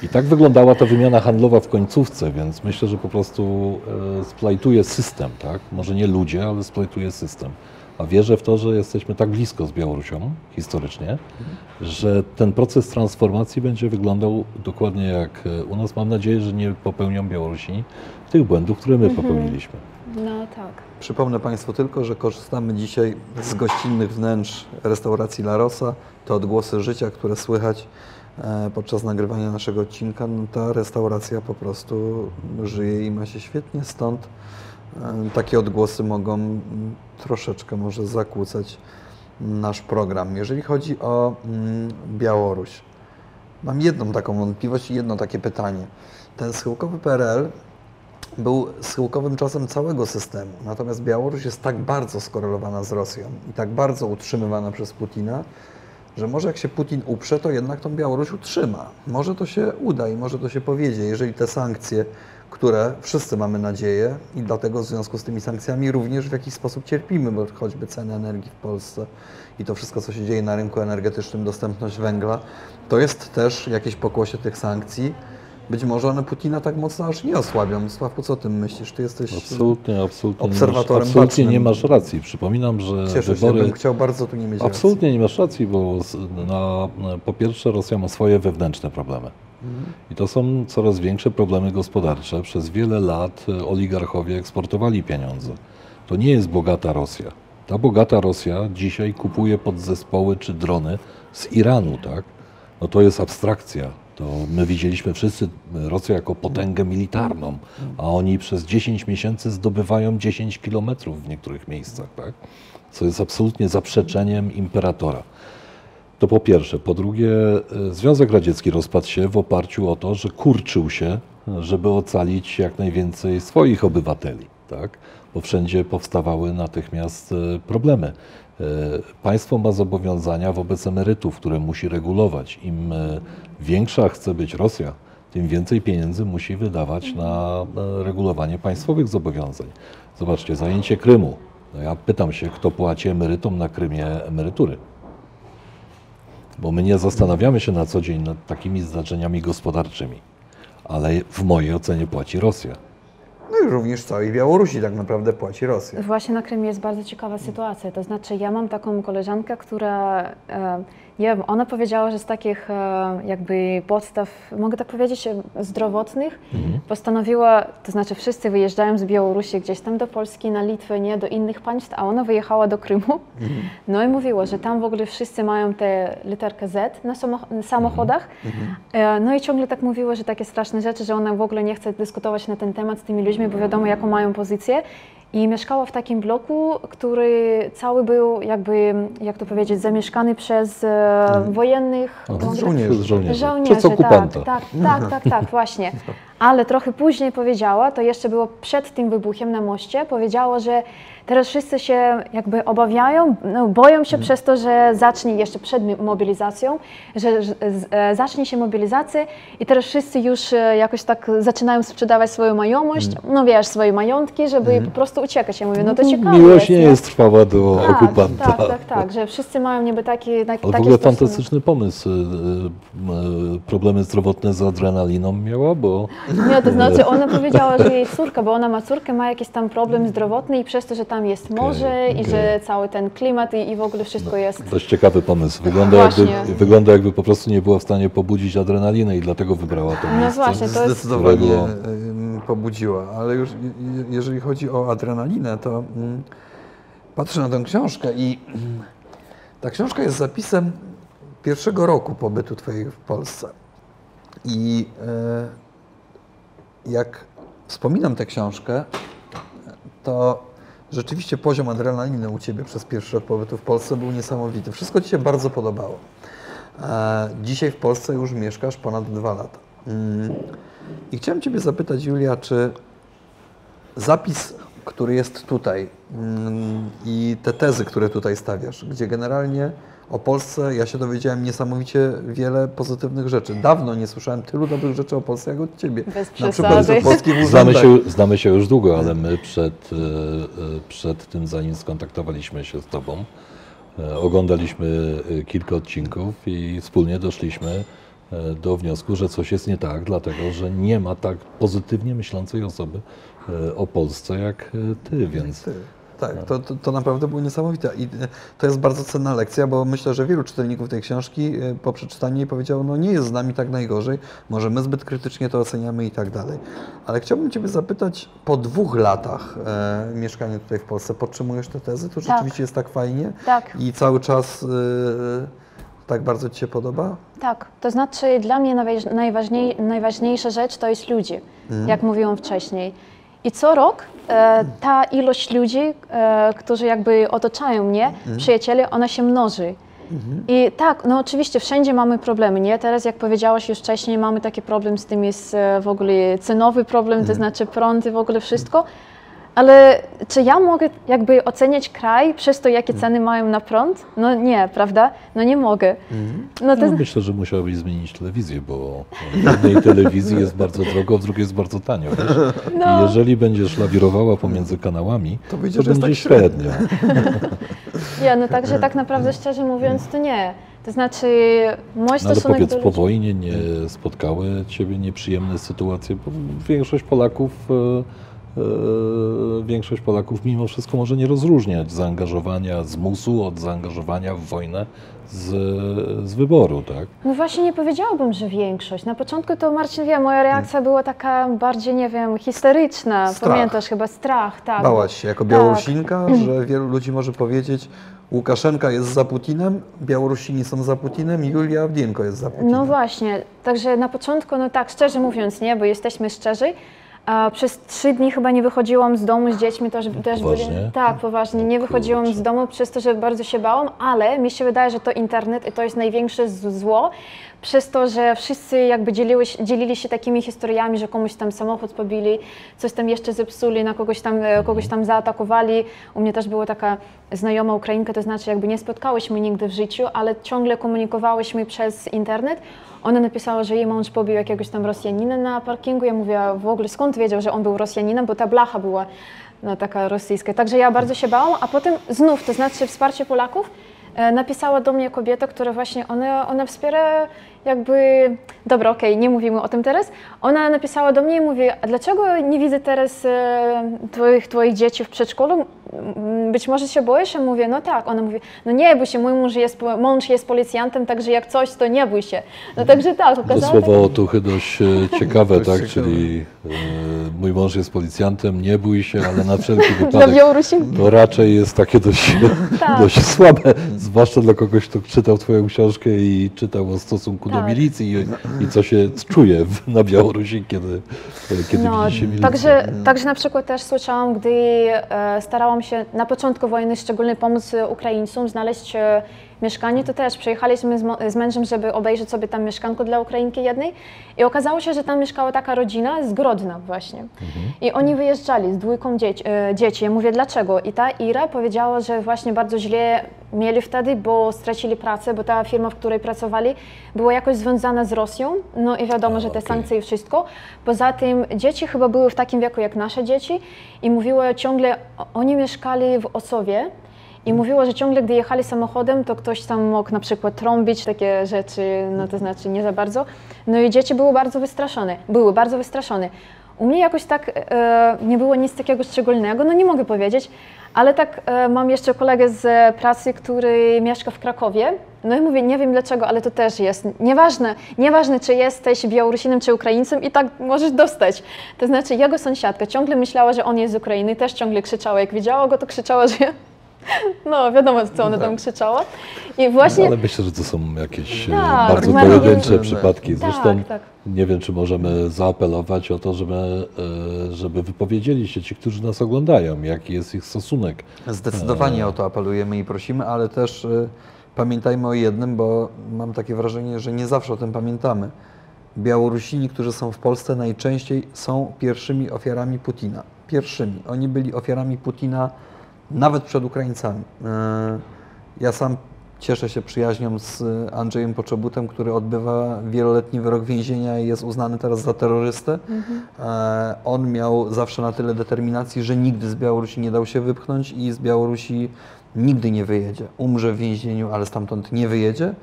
I tak wyglądała ta wymiana handlowa w końcówce, więc myślę, że po prostu e, splajtuje system, tak? Może nie ludzie, ale splajtuje system. A wierzę w to, że jesteśmy tak blisko z Białorusią historycznie, że ten proces transformacji będzie wyglądał dokładnie jak e, u nas. Mam nadzieję, że nie popełnią Białorusini tych błędów, które my mhm. popełniliśmy. No tak. Przypomnę Państwu tylko, że korzystamy dzisiaj z gościnnych wnętrz restauracji La Rosa. Te odgłosy życia, które słychać e, podczas nagrywania naszego odcinka, no ta restauracja po prostu żyje i ma się świetnie, stąd e, takie odgłosy mogą troszeczkę może zakłócać nasz program. Jeżeli chodzi o Białoruś, mam jedną taką wątpliwość i jedno takie pytanie. Ten schyłkowy PRL był schyłkowym czasem całego systemu. Natomiast Białoruś jest tak bardzo skorelowana z Rosją i tak bardzo utrzymywana przez Putina, że może jak się Putin uprze, to jednak tą Białoruś utrzyma. Może to się uda i może to się powiedzie, jeżeli te sankcje, które wszyscy mamy nadzieję i dlatego w związku z tymi sankcjami również w jakiś sposób cierpimy, bo choćby ceny energii w Polsce i to wszystko, co się dzieje na rynku energetycznym, dostępność węgla, to jest też jakieś pokłosie tych sankcji, być może one Putina tak mocno aż nie osłabią. Sławku, co o tym myślisz? Ty jesteś absolutnie, absolutnie obserwatorem masz, Absolutnie nie masz racji. Przypominam, że Cieszę wybory... się, bym chciał bardzo tu nie mieć Absolutnie racji. nie masz racji, bo na, po pierwsze Rosja ma swoje wewnętrzne problemy. Mhm. I to są coraz większe problemy gospodarcze. Przez wiele lat oligarchowie eksportowali pieniądze. To nie jest bogata Rosja. Ta bogata Rosja dzisiaj kupuje podzespoły czy drony z Iranu, tak? No to jest abstrakcja to my widzieliśmy wszyscy Rosję jako potęgę militarną, a oni przez 10 miesięcy zdobywają 10 kilometrów w niektórych miejscach, tak? co jest absolutnie zaprzeczeniem imperatora. To po pierwsze. Po drugie, e, Związek Radziecki rozpadł się w oparciu o to, że kurczył się, żeby ocalić jak najwięcej swoich obywateli, tak? bo wszędzie powstawały natychmiast e, problemy. E, państwo ma zobowiązania wobec emerytów, które musi regulować. Im e, większa chce być Rosja, tym więcej pieniędzy musi wydawać na regulowanie państwowych zobowiązań. Zobaczcie, zajęcie Krymu. No ja pytam się, kto płaci emerytom na Krymie emerytury. Bo my nie zastanawiamy się na co dzień nad takimi zdarzeniami gospodarczymi, ale w mojej ocenie płaci Rosja. No i również całej Białorusi tak naprawdę płaci Rosja. Właśnie na Krymie jest bardzo ciekawa sytuacja. To znaczy, ja mam taką koleżankę, która e, wiem, ona powiedziała, że z takich e, jakby podstaw, mogę tak powiedzieć, e, zdrowotnych, mhm. postanowiła, to znaczy wszyscy wyjeżdżają z Białorusi gdzieś tam do Polski, na Litwę, nie, do innych państw, a ona wyjechała do Krymu. Mhm. No i mówiła, że tam w ogóle wszyscy mają tę literkę Z na samochodach. Mhm. mhm. No i ciągle tak mówiła, że takie straszne rzeczy, że ona w ogóle nie chce dyskutować na ten temat z tymi ludźmi, bo wiadomo, jaką mają pozycję. I mieszkała w takim bloku, który cały był jakby, jak to powiedzieć, zamieszkany przez e, wojennych no, żołnierzy. żołnierzy. Żołnierzy, tak, tak, tak, tak, tak, <laughs> właśnie. Ale trochę później powiedziała, to jeszcze było przed tym wybuchem na moście, powiedziała, że teraz wszyscy się jakby obawiają, no, boją się przez to, że zacznie jeszcze przed mobilizacją, że e, zacznie się mobilizacja i teraz wszyscy już e, jakoś tak zaczynają sprzedawać swoją majomość, no wiesz, swoje majątki, żeby po prostu uciekać. Ja mówię, no to ciekawe Miłość jest, nie jest trwała do tak, okupanta. Tak, tak, tak, że wszyscy mają niby taki, taki Ale w ogóle fantastyczny pomysł. Y, Problemy zdrowotne z adrenaliną miała, bo Nie, to znaczy ona powiedziała, że jej córka, bo ona ma córkę, ma jakiś tam problem zdrowotny i przez to, że tam jest morze i okej. że cały ten klimat i, i w ogóle wszystko jest. dość ciekawy pomysł. Wygląda Właśnie. jakby, wygląda jakby po prostu nie była w stanie pobudzić adrenaliny i dlatego wybrała to No miejsce. właśnie, to jest Zdecydowanie którego- pobudziła. Ale już je- je- jeżeli chodzi o adrenalinę, to mm, patrzę na tę książkę i mm, ta książka jest zapisem pierwszego roku pobytu Twojej w Polsce. I e, jak wspominam tę książkę, to rzeczywiście poziom adrenaliny u Ciebie przez pierwszy rok pobytu w Polsce był niesamowity. Wszystko Ci się bardzo podobało. E, Dzisiaj w Polsce już mieszkasz ponad dwa lata. Mm. I chciałem Ciebie zapytać, Julia, czy zapis, który jest tutaj mm, i te tezy, które tutaj stawiasz, gdzie generalnie o Polsce ja się dowiedziałem niesamowicie wiele pozytywnych rzeczy. Dawno nie słyszałem tylu dobrych rzeczy o Polsce jak od Ciebie. Bez Na przykład o polskich Znamy się, znamy się już długo, ale my przed, e, e, przed tym, zanim skontaktowaliśmy się z Tobą, e, oglądaliśmy kilka odcinków i wspólnie doszliśmy do wniosku, że coś jest nie tak, dlatego że nie ma tak pozytywnie myślącej osoby o Polsce jak e, Ty, więc Ty. Tak, to, to, to naprawdę było niesamowite. I e, to jest bardzo cenna lekcja, bo myślę, że wielu czytelników tej książki e, po przeczytaniu jej powiedziało, no nie jest z nami tak najgorzej, może my zbyt krytycznie to oceniamy i tak dalej. Ale chciałbym Ciebie zapytać, po dwóch latach e, mieszkania tutaj w Polsce, podtrzymujesz te tezy? To rzeczywiście jest tak fajnie? Tak. I cały czas e, tak bardzo Ci się podoba? Tak, to znaczy dla mnie najważ- najważniej, najważniejsza rzecz to jest ludzie, jak mówiłam wcześniej. I co rok e, ta ilość ludzi, e, którzy jakby otaczają mnie, przyjaciele, ona się mnoży. I tak, no oczywiście wszędzie mamy problemy, nie? Teraz jak powiedziałaś już wcześniej, mamy taki problem z tym jest e, w ogóle cenowy problem, to znaczy prąd i w ogóle wszystko. Ale czy ja mogę jakby oceniać kraj przez to, jakie ceny mają na prąd? No nie, prawda? No nie mogę. No to, no, myślę, że musiałabyś zmienić telewizję, bo w jednej telewizji jest bardzo drogo, w drugiej jest bardzo tanio. Wiesz? No. I jeżeli będziesz lawirowała pomiędzy kanałami, To to, że jest będzie tak średnio. <laughs> Nie, no także tak naprawdę szczerze mówiąc to nie. To znaczy mój No, ale stosunek powiedz, do po wojnie nie spotkały Ciebie nieprzyjemne sytuacje, bo większość Polaków, e, większość Polaków mimo wszystko może nie rozróżniać zaangażowania z musu od zaangażowania w wojnę z, z wyboru, tak? No właśnie nie powiedziałabym, że większość. Na początku to Marcin wie, moja reakcja była taka bardziej, nie wiem, historyczna. Strach. Pamiętasz chyba strach, tak. Bałaś się jako Tak. Białorusinka, że wielu ludzi może powiedzieć, Łukaszenka jest za Putinem, Białorusini są za Putinem, Julia Awdienko jest za Putinem. No właśnie, także na początku, no tak, szczerze mówiąc, nie, bo jesteśmy szczerzy, przez trzy dni chyba nie wychodziłam z domu z dziećmi, też, też byli, Poważnie? tak, poważnie, nie wychodziłam z domu przez to, że bardzo się bałam, ale mi się wydaje, że to internet i to jest największe zło, przez to, że wszyscy jakby dzieliły, dzielili się takimi historiami, że komuś tam samochód pobili, coś tam jeszcze zepsuli, na kogoś tam, e, kogoś tam zaatakowali. U mnie też była taka znajoma Ukrainka, to znaczy jakby nie spotkałyśmy nigdy w życiu, ale ciągle komunikowałyśmy przez internet. Ona napisała, że jej mąż pobił jakiegoś tam Rosjanina na parkingu. Ja mówię, w ogóle skąd wiedział, że on był Rosjaninem, bo ta blacha była no, taka rosyjska. Także ja bardzo się bałam, a potem znów, to znaczy wsparcie Polaków, napisała do mnie kobieta, która właśnie, ona, ona wspiera jakby, dobra, okej, nie mówimy o tym teraz. Ona napisała do mnie i mówi, a dlaczego nie widzę teraz e, twoich, twoich dzieci w przedszkolu? Być może się boisz? Ja mówię, no tak. Ona mówi, no nie bój się, mój mąż jest, mąż jest policjantem, także jak coś, to nie bój się. No także tak, To słowo otuchy dość e, <laughs> ciekawe, Dość tak? ciekawe. Czyli e, mój mąż jest policjantem, nie bój się, ale na wszelki <laughs> wypadek to raczej jest takie dość, <laughs> Tak. dość słabe, zwłaszcza dla kogoś, kto czytał Twoją książkę i czytał o stosunku do Tak. milicji i, i co się czuje na Białorusi, kiedy, kiedy No, widzi się milicję. także, także na przykład też słyszałam, gdy e, starałam się na początku wojny szczególnie pomóc Ukraińcom znaleźć e, mieszkanie, to też przyjechaliśmy z, z mężem, żeby obejrzeć sobie tam mieszkanko dla Ukrainki jednej i okazało się, że tam mieszkała taka rodzina z Grodna właśnie. I oni wyjeżdżali z dwójką dzieci, e, dzieci. Ja mówię, dlaczego? I ta Ira powiedziała, że właśnie bardzo źle mieli wtedy, bo stracili pracę, bo ta firma, w której pracowali, była jakoś związana z Rosją. No i wiadomo, że te okej. sankcje i wszystko. Poza tym dzieci chyba były w takim wieku jak nasze dzieci i mówiły ciągle, oni mieszkali w Osowie. I mówiło, że ciągle gdy jechali samochodem, to ktoś tam mógł na przykład trąbić, takie rzeczy, no to znaczy nie za bardzo. No i dzieci były bardzo wystraszone, były bardzo wystraszone. U mnie jakoś tak e, nie było nic takiego szczególnego, no nie mogę powiedzieć, ale tak e, mam jeszcze kolegę z pracy, który mieszka w Krakowie. No i mówię, nie wiem dlaczego, ale to też jest. Nieważne, nieważne czy jesteś Białorusinem czy Ukraińcem i tak możesz dostać. To znaczy jego sąsiadka ciągle myślała, że on jest z Ukrainy, też ciągle krzyczała. Jak widziała go, to krzyczała, że no, wiadomo, co ona tam krzyczała. I właśnie. Ale myślę, że to są jakieś e, Tak, bardzo pojedyncze Tak, przypadki. tak, Zresztą tak. nie wiem, czy możemy zaapelować o to, żeby, e, żeby wypowiedzieli się ci, którzy nas oglądają, jaki jest ich stosunek. Zdecydowanie o to apelujemy i prosimy, ale też pamiętajmy o jednym, bo mam takie wrażenie, że nie zawsze o tym pamiętamy. Białorusini, którzy są w Polsce, najczęściej są pierwszymi ofiarami Putina. Pierwszymi. Oni byli ofiarami Putina nawet przed Ukraińcami. Y, Ja sam cieszę się przyjaźnią z Andrzejem Poczobutem, który odbywa wieloletni wyrok więzienia i jest uznany teraz za terrorystę. E, On miał zawsze na tyle determinacji, że nigdy z Białorusi nie dał się wypchnąć i z Białorusi nigdy nie wyjedzie. Umrze w więzieniu, ale stamtąd nie wyjedzie.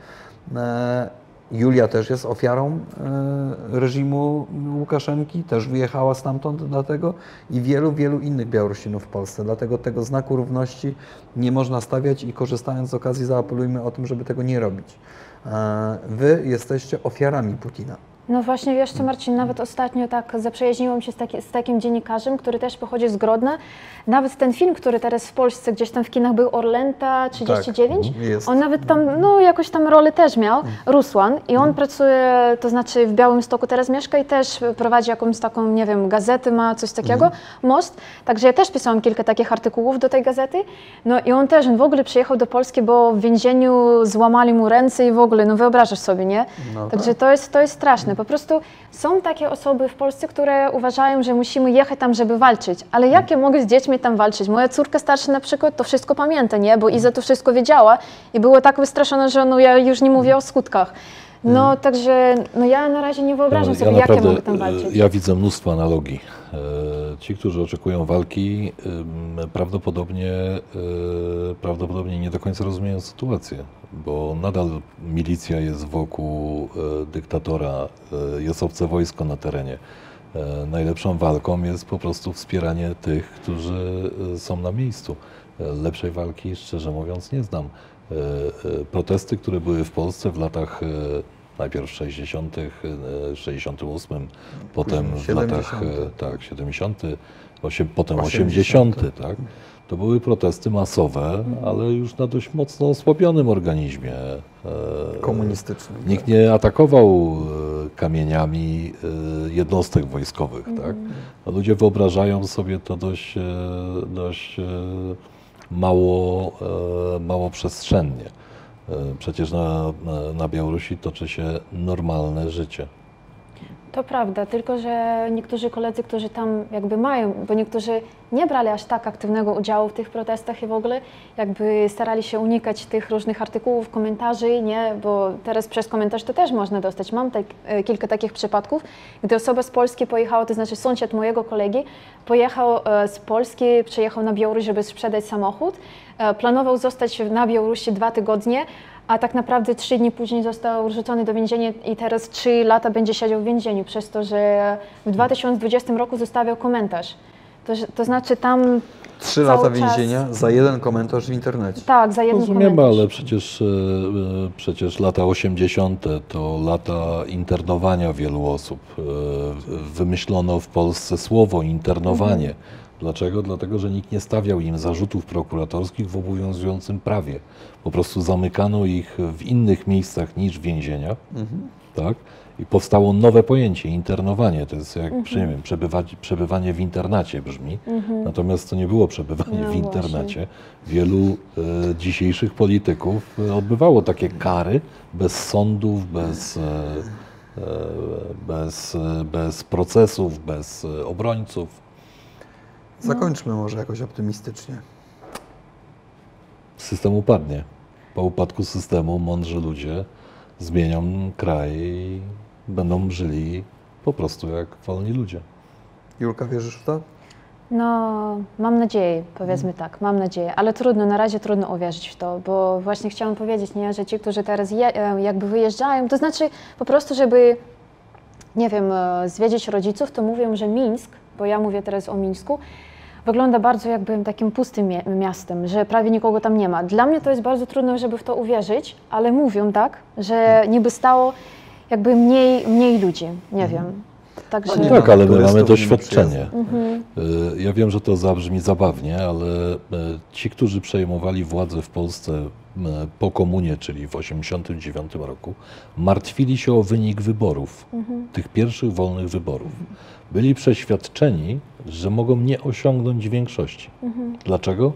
Julia też jest ofiarą e, reżimu Łukaszenki, też wyjechała stamtąd dlatego i wielu, wielu innych Białorusinów w Polsce. Dlatego tego znaku równości nie można stawiać i korzystając z okazji zaapelujmy o tym, żeby tego nie robić. E, Wy jesteście ofiarami Putina. No właśnie, wiesz co Marcin, nawet ostatnio tak zaprzyjaźniłam się z, taki, z takim dziennikarzem, który też pochodzi z Grodna. Nawet ten film, który teraz w Polsce gdzieś tam w kinach był, Orlęta 39, mhm, jest. on nawet tam, no jakoś tam rolę też miał, Rusłan i on pracuje, to znaczy w Białymstoku teraz mieszka i też prowadzi jakąś taką, nie wiem, gazetę ma, coś takiego, Mhm. Most, także ja też pisałam kilka takich artykułów do tej gazety, no i on też, on w ogóle przyjechał do Polski, bo w więzieniu złamali mu ręce i w ogóle, no wyobrażasz sobie, nie? No Także tak. to jest, to jest straszne. Po prostu są takie osoby w Polsce, które uważają, że musimy jechać tam, żeby walczyć. Ale jak ja mogę z dziećmi tam walczyć? Moja córka starsza na przykład to wszystko pamięta, nie? Bo Iza to wszystko wiedziała i była tak wystraszona, że no ja już nie mówię o skutkach. No także no ja na razie nie wyobrażam Ja sobie, jak ja mogę tam e, walczyć. Ja widzę mnóstwo analogii. E, Ci, którzy oczekują walki, prawdopodobnie, e, prawdopodobnie nie do końca rozumieją sytuację, bo nadal milicja jest wokół e, dyktatora, jest obce wojsko na terenie. Najlepszą walką jest po prostu wspieranie tych, którzy są na miejscu. Lepszej walki, szczerze mówiąc, nie znam. Protesty, które były w Polsce w latach najpierw 60., e, 68, potem w 70. latach e, tak, 70., osiem, potem 80., 80., tak. To były protesty masowe, ale już na dość mocno osłabionym organizmie. E, Komunistyczny. Nikt nie atakował kamieniami jednostek wojskowych. Tak? A ludzie wyobrażają sobie to dość, dość mało, mało przestrzennie. E, Przecież na, na, na Białorusi toczy się normalne życie. To prawda, tylko że niektórzy koledzy, którzy tam jakby mają, bo niektórzy nie brali aż tak aktywnego udziału w tych protestach i w ogóle jakby starali się unikać tych różnych artykułów, komentarzy, nie, bo teraz przez komentarz to też można dostać. Mam tak, e, kilka takich przypadków, gdy osoba z Polski pojechała, to znaczy sąsiad mojego kolegi, pojechał e, z Polski, przyjechał na Białoruś, żeby sprzedać samochód, e, planował zostać na Białorusi dwa tygodnie, a tak naprawdę trzy dni później został wrzucony do więzienia i teraz trzy lata będzie siedział w więzieniu przez to, że w 2020 roku zostawiał komentarz. To, to znaczy tam Trzy lata czas- więzienia za jeden komentarz w internecie. tak, za jeden Rozumiemy, komentarz. ale przecież, e, e, przecież lata 80. to lata internowania wielu osób. E, Wymyślono w Polsce słowo internowanie. Dlaczego? Dlatego, że nikt nie stawiał im zarzutów prokuratorskich w obowiązującym prawie. Po prostu zamykano ich w innych miejscach niż więzienia, tak? I powstało nowe pojęcie internowanie. To jest jak, nie wiem, przebywać, przebywanie w internacie brzmi. Natomiast to nie było przebywanie No w właśnie. internacie. Wielu e, dzisiejszych polityków e, odbywało takie kary bez sądów, bez, e, e, bez, e, bez procesów, bez e, obrońców. Zakończmy może jakoś optymistycznie. System upadnie. Po upadku systemu mądrzy ludzie zmienią kraj i będą żyli po prostu jak wolni ludzie. Julka, wierzysz w to? No, mam nadzieję, powiedzmy tak, mam nadzieję, ale trudno, na razie trudno uwierzyć w to, bo właśnie chciałam powiedzieć, nie, że ci, którzy teraz je, e, jakby wyjeżdżają, to znaczy po prostu, żeby, nie wiem, e, zwiedzić rodziców, to mówią, że Mińsk, bo ja mówię teraz o Mińsku, wygląda bardzo jakby takim pustym miastem, że prawie nikogo tam nie ma. Dla mnie to jest bardzo trudno, żeby w to uwierzyć, ale mówią tak, że niby stało jakby mniej, mniej ludzi, nie wiem. Także... No nie tak, ale my mamy nie ma doświadczenie. Mhm. Ja wiem, że to zabrzmi zabawnie, ale y, ci, którzy przejmowali władzę w Polsce y, po komunie, czyli w 1989 roku, martwili się o wynik wyborów, tych pierwszych wolnych wyborów. Byli przeświadczeni, że mogą nie osiągnąć większości. Dlaczego?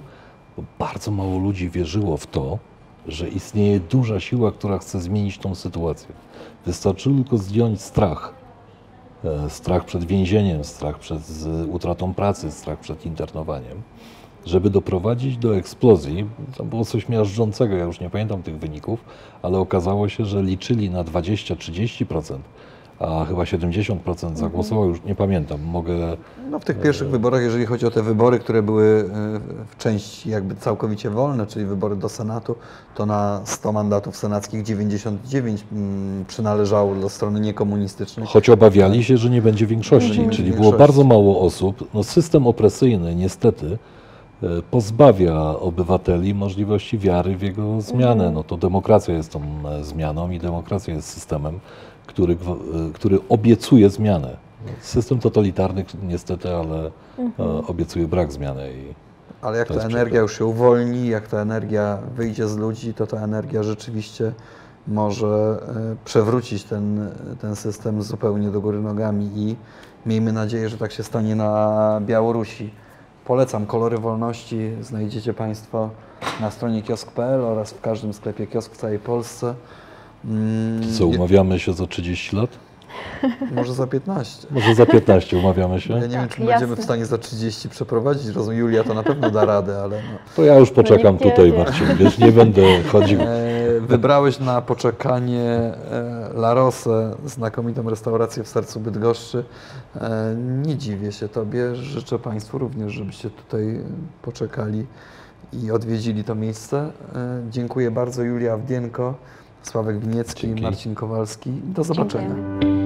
Bo bardzo mało ludzi wierzyło w to, że istnieje duża siła, która chce zmienić tą sytuację. Wystarczyło tylko zdjąć strach. E, strach przed więzieniem, strach przed utratą pracy, strach przed internowaniem, żeby doprowadzić do eksplozji. To było coś miażdżącego, ja już nie pamiętam tych wyników, ale okazało się, że liczyli na 20-30%, a chyba 70% zagłosowało, już nie pamiętam, mogę... No w tych pierwszych wyborach, jeżeli chodzi o te wybory, które były e, w części jakby całkowicie wolne, czyli wybory do Senatu, to na 100 mandatów senackich 99 mm, przynależało do strony niekomunistycznej. Choć obawiali się, że nie będzie większości, Że nie będzie czyli było bardzo mało osób. No, system opresyjny niestety e, pozbawia obywateli możliwości wiary w jego zmianę. No to demokracja jest tą e, zmianą i demokracja jest systemem, który, e, który obiecuje zmianę. System totalitarny niestety, ale e, obiecuje brak zmiany. I Ale jak ta energia przykład. już się uwolni, jak ta energia wyjdzie z ludzi, to ta energia rzeczywiście może e, przewrócić ten, ten system zupełnie do góry nogami i miejmy nadzieję, że tak się stanie na Białorusi. Polecam Kolory Wolności, znajdziecie Państwo na stronie kiosk.pl oraz w każdym sklepie kiosk w całej Polsce. Mm, co, umawiamy się za 30 lat? Może za 15. Może za 15 umawiamy Ja się? nie wiem, Tak, czy będziemy w stanie za 30 przeprowadzić. Rozumiem, Julia to na pewno da radę, ale no. To ja już poczekam nikt nie tutaj. Marcin, wiesz, nie będę chodził. E, Wybrałeś na poczekanie e, La Rosę, znakomitą restaurację w sercu Bydgoszczy. E, Nie dziwię się Tobie, życzę Państwu również, żebyście tutaj poczekali i odwiedzili to miejsce. Dziękuję bardzo Julia Awdienko, Sławek Winiecki, Dzięki. Marcin Kowalski. Do zobaczenia. Dziękujemy.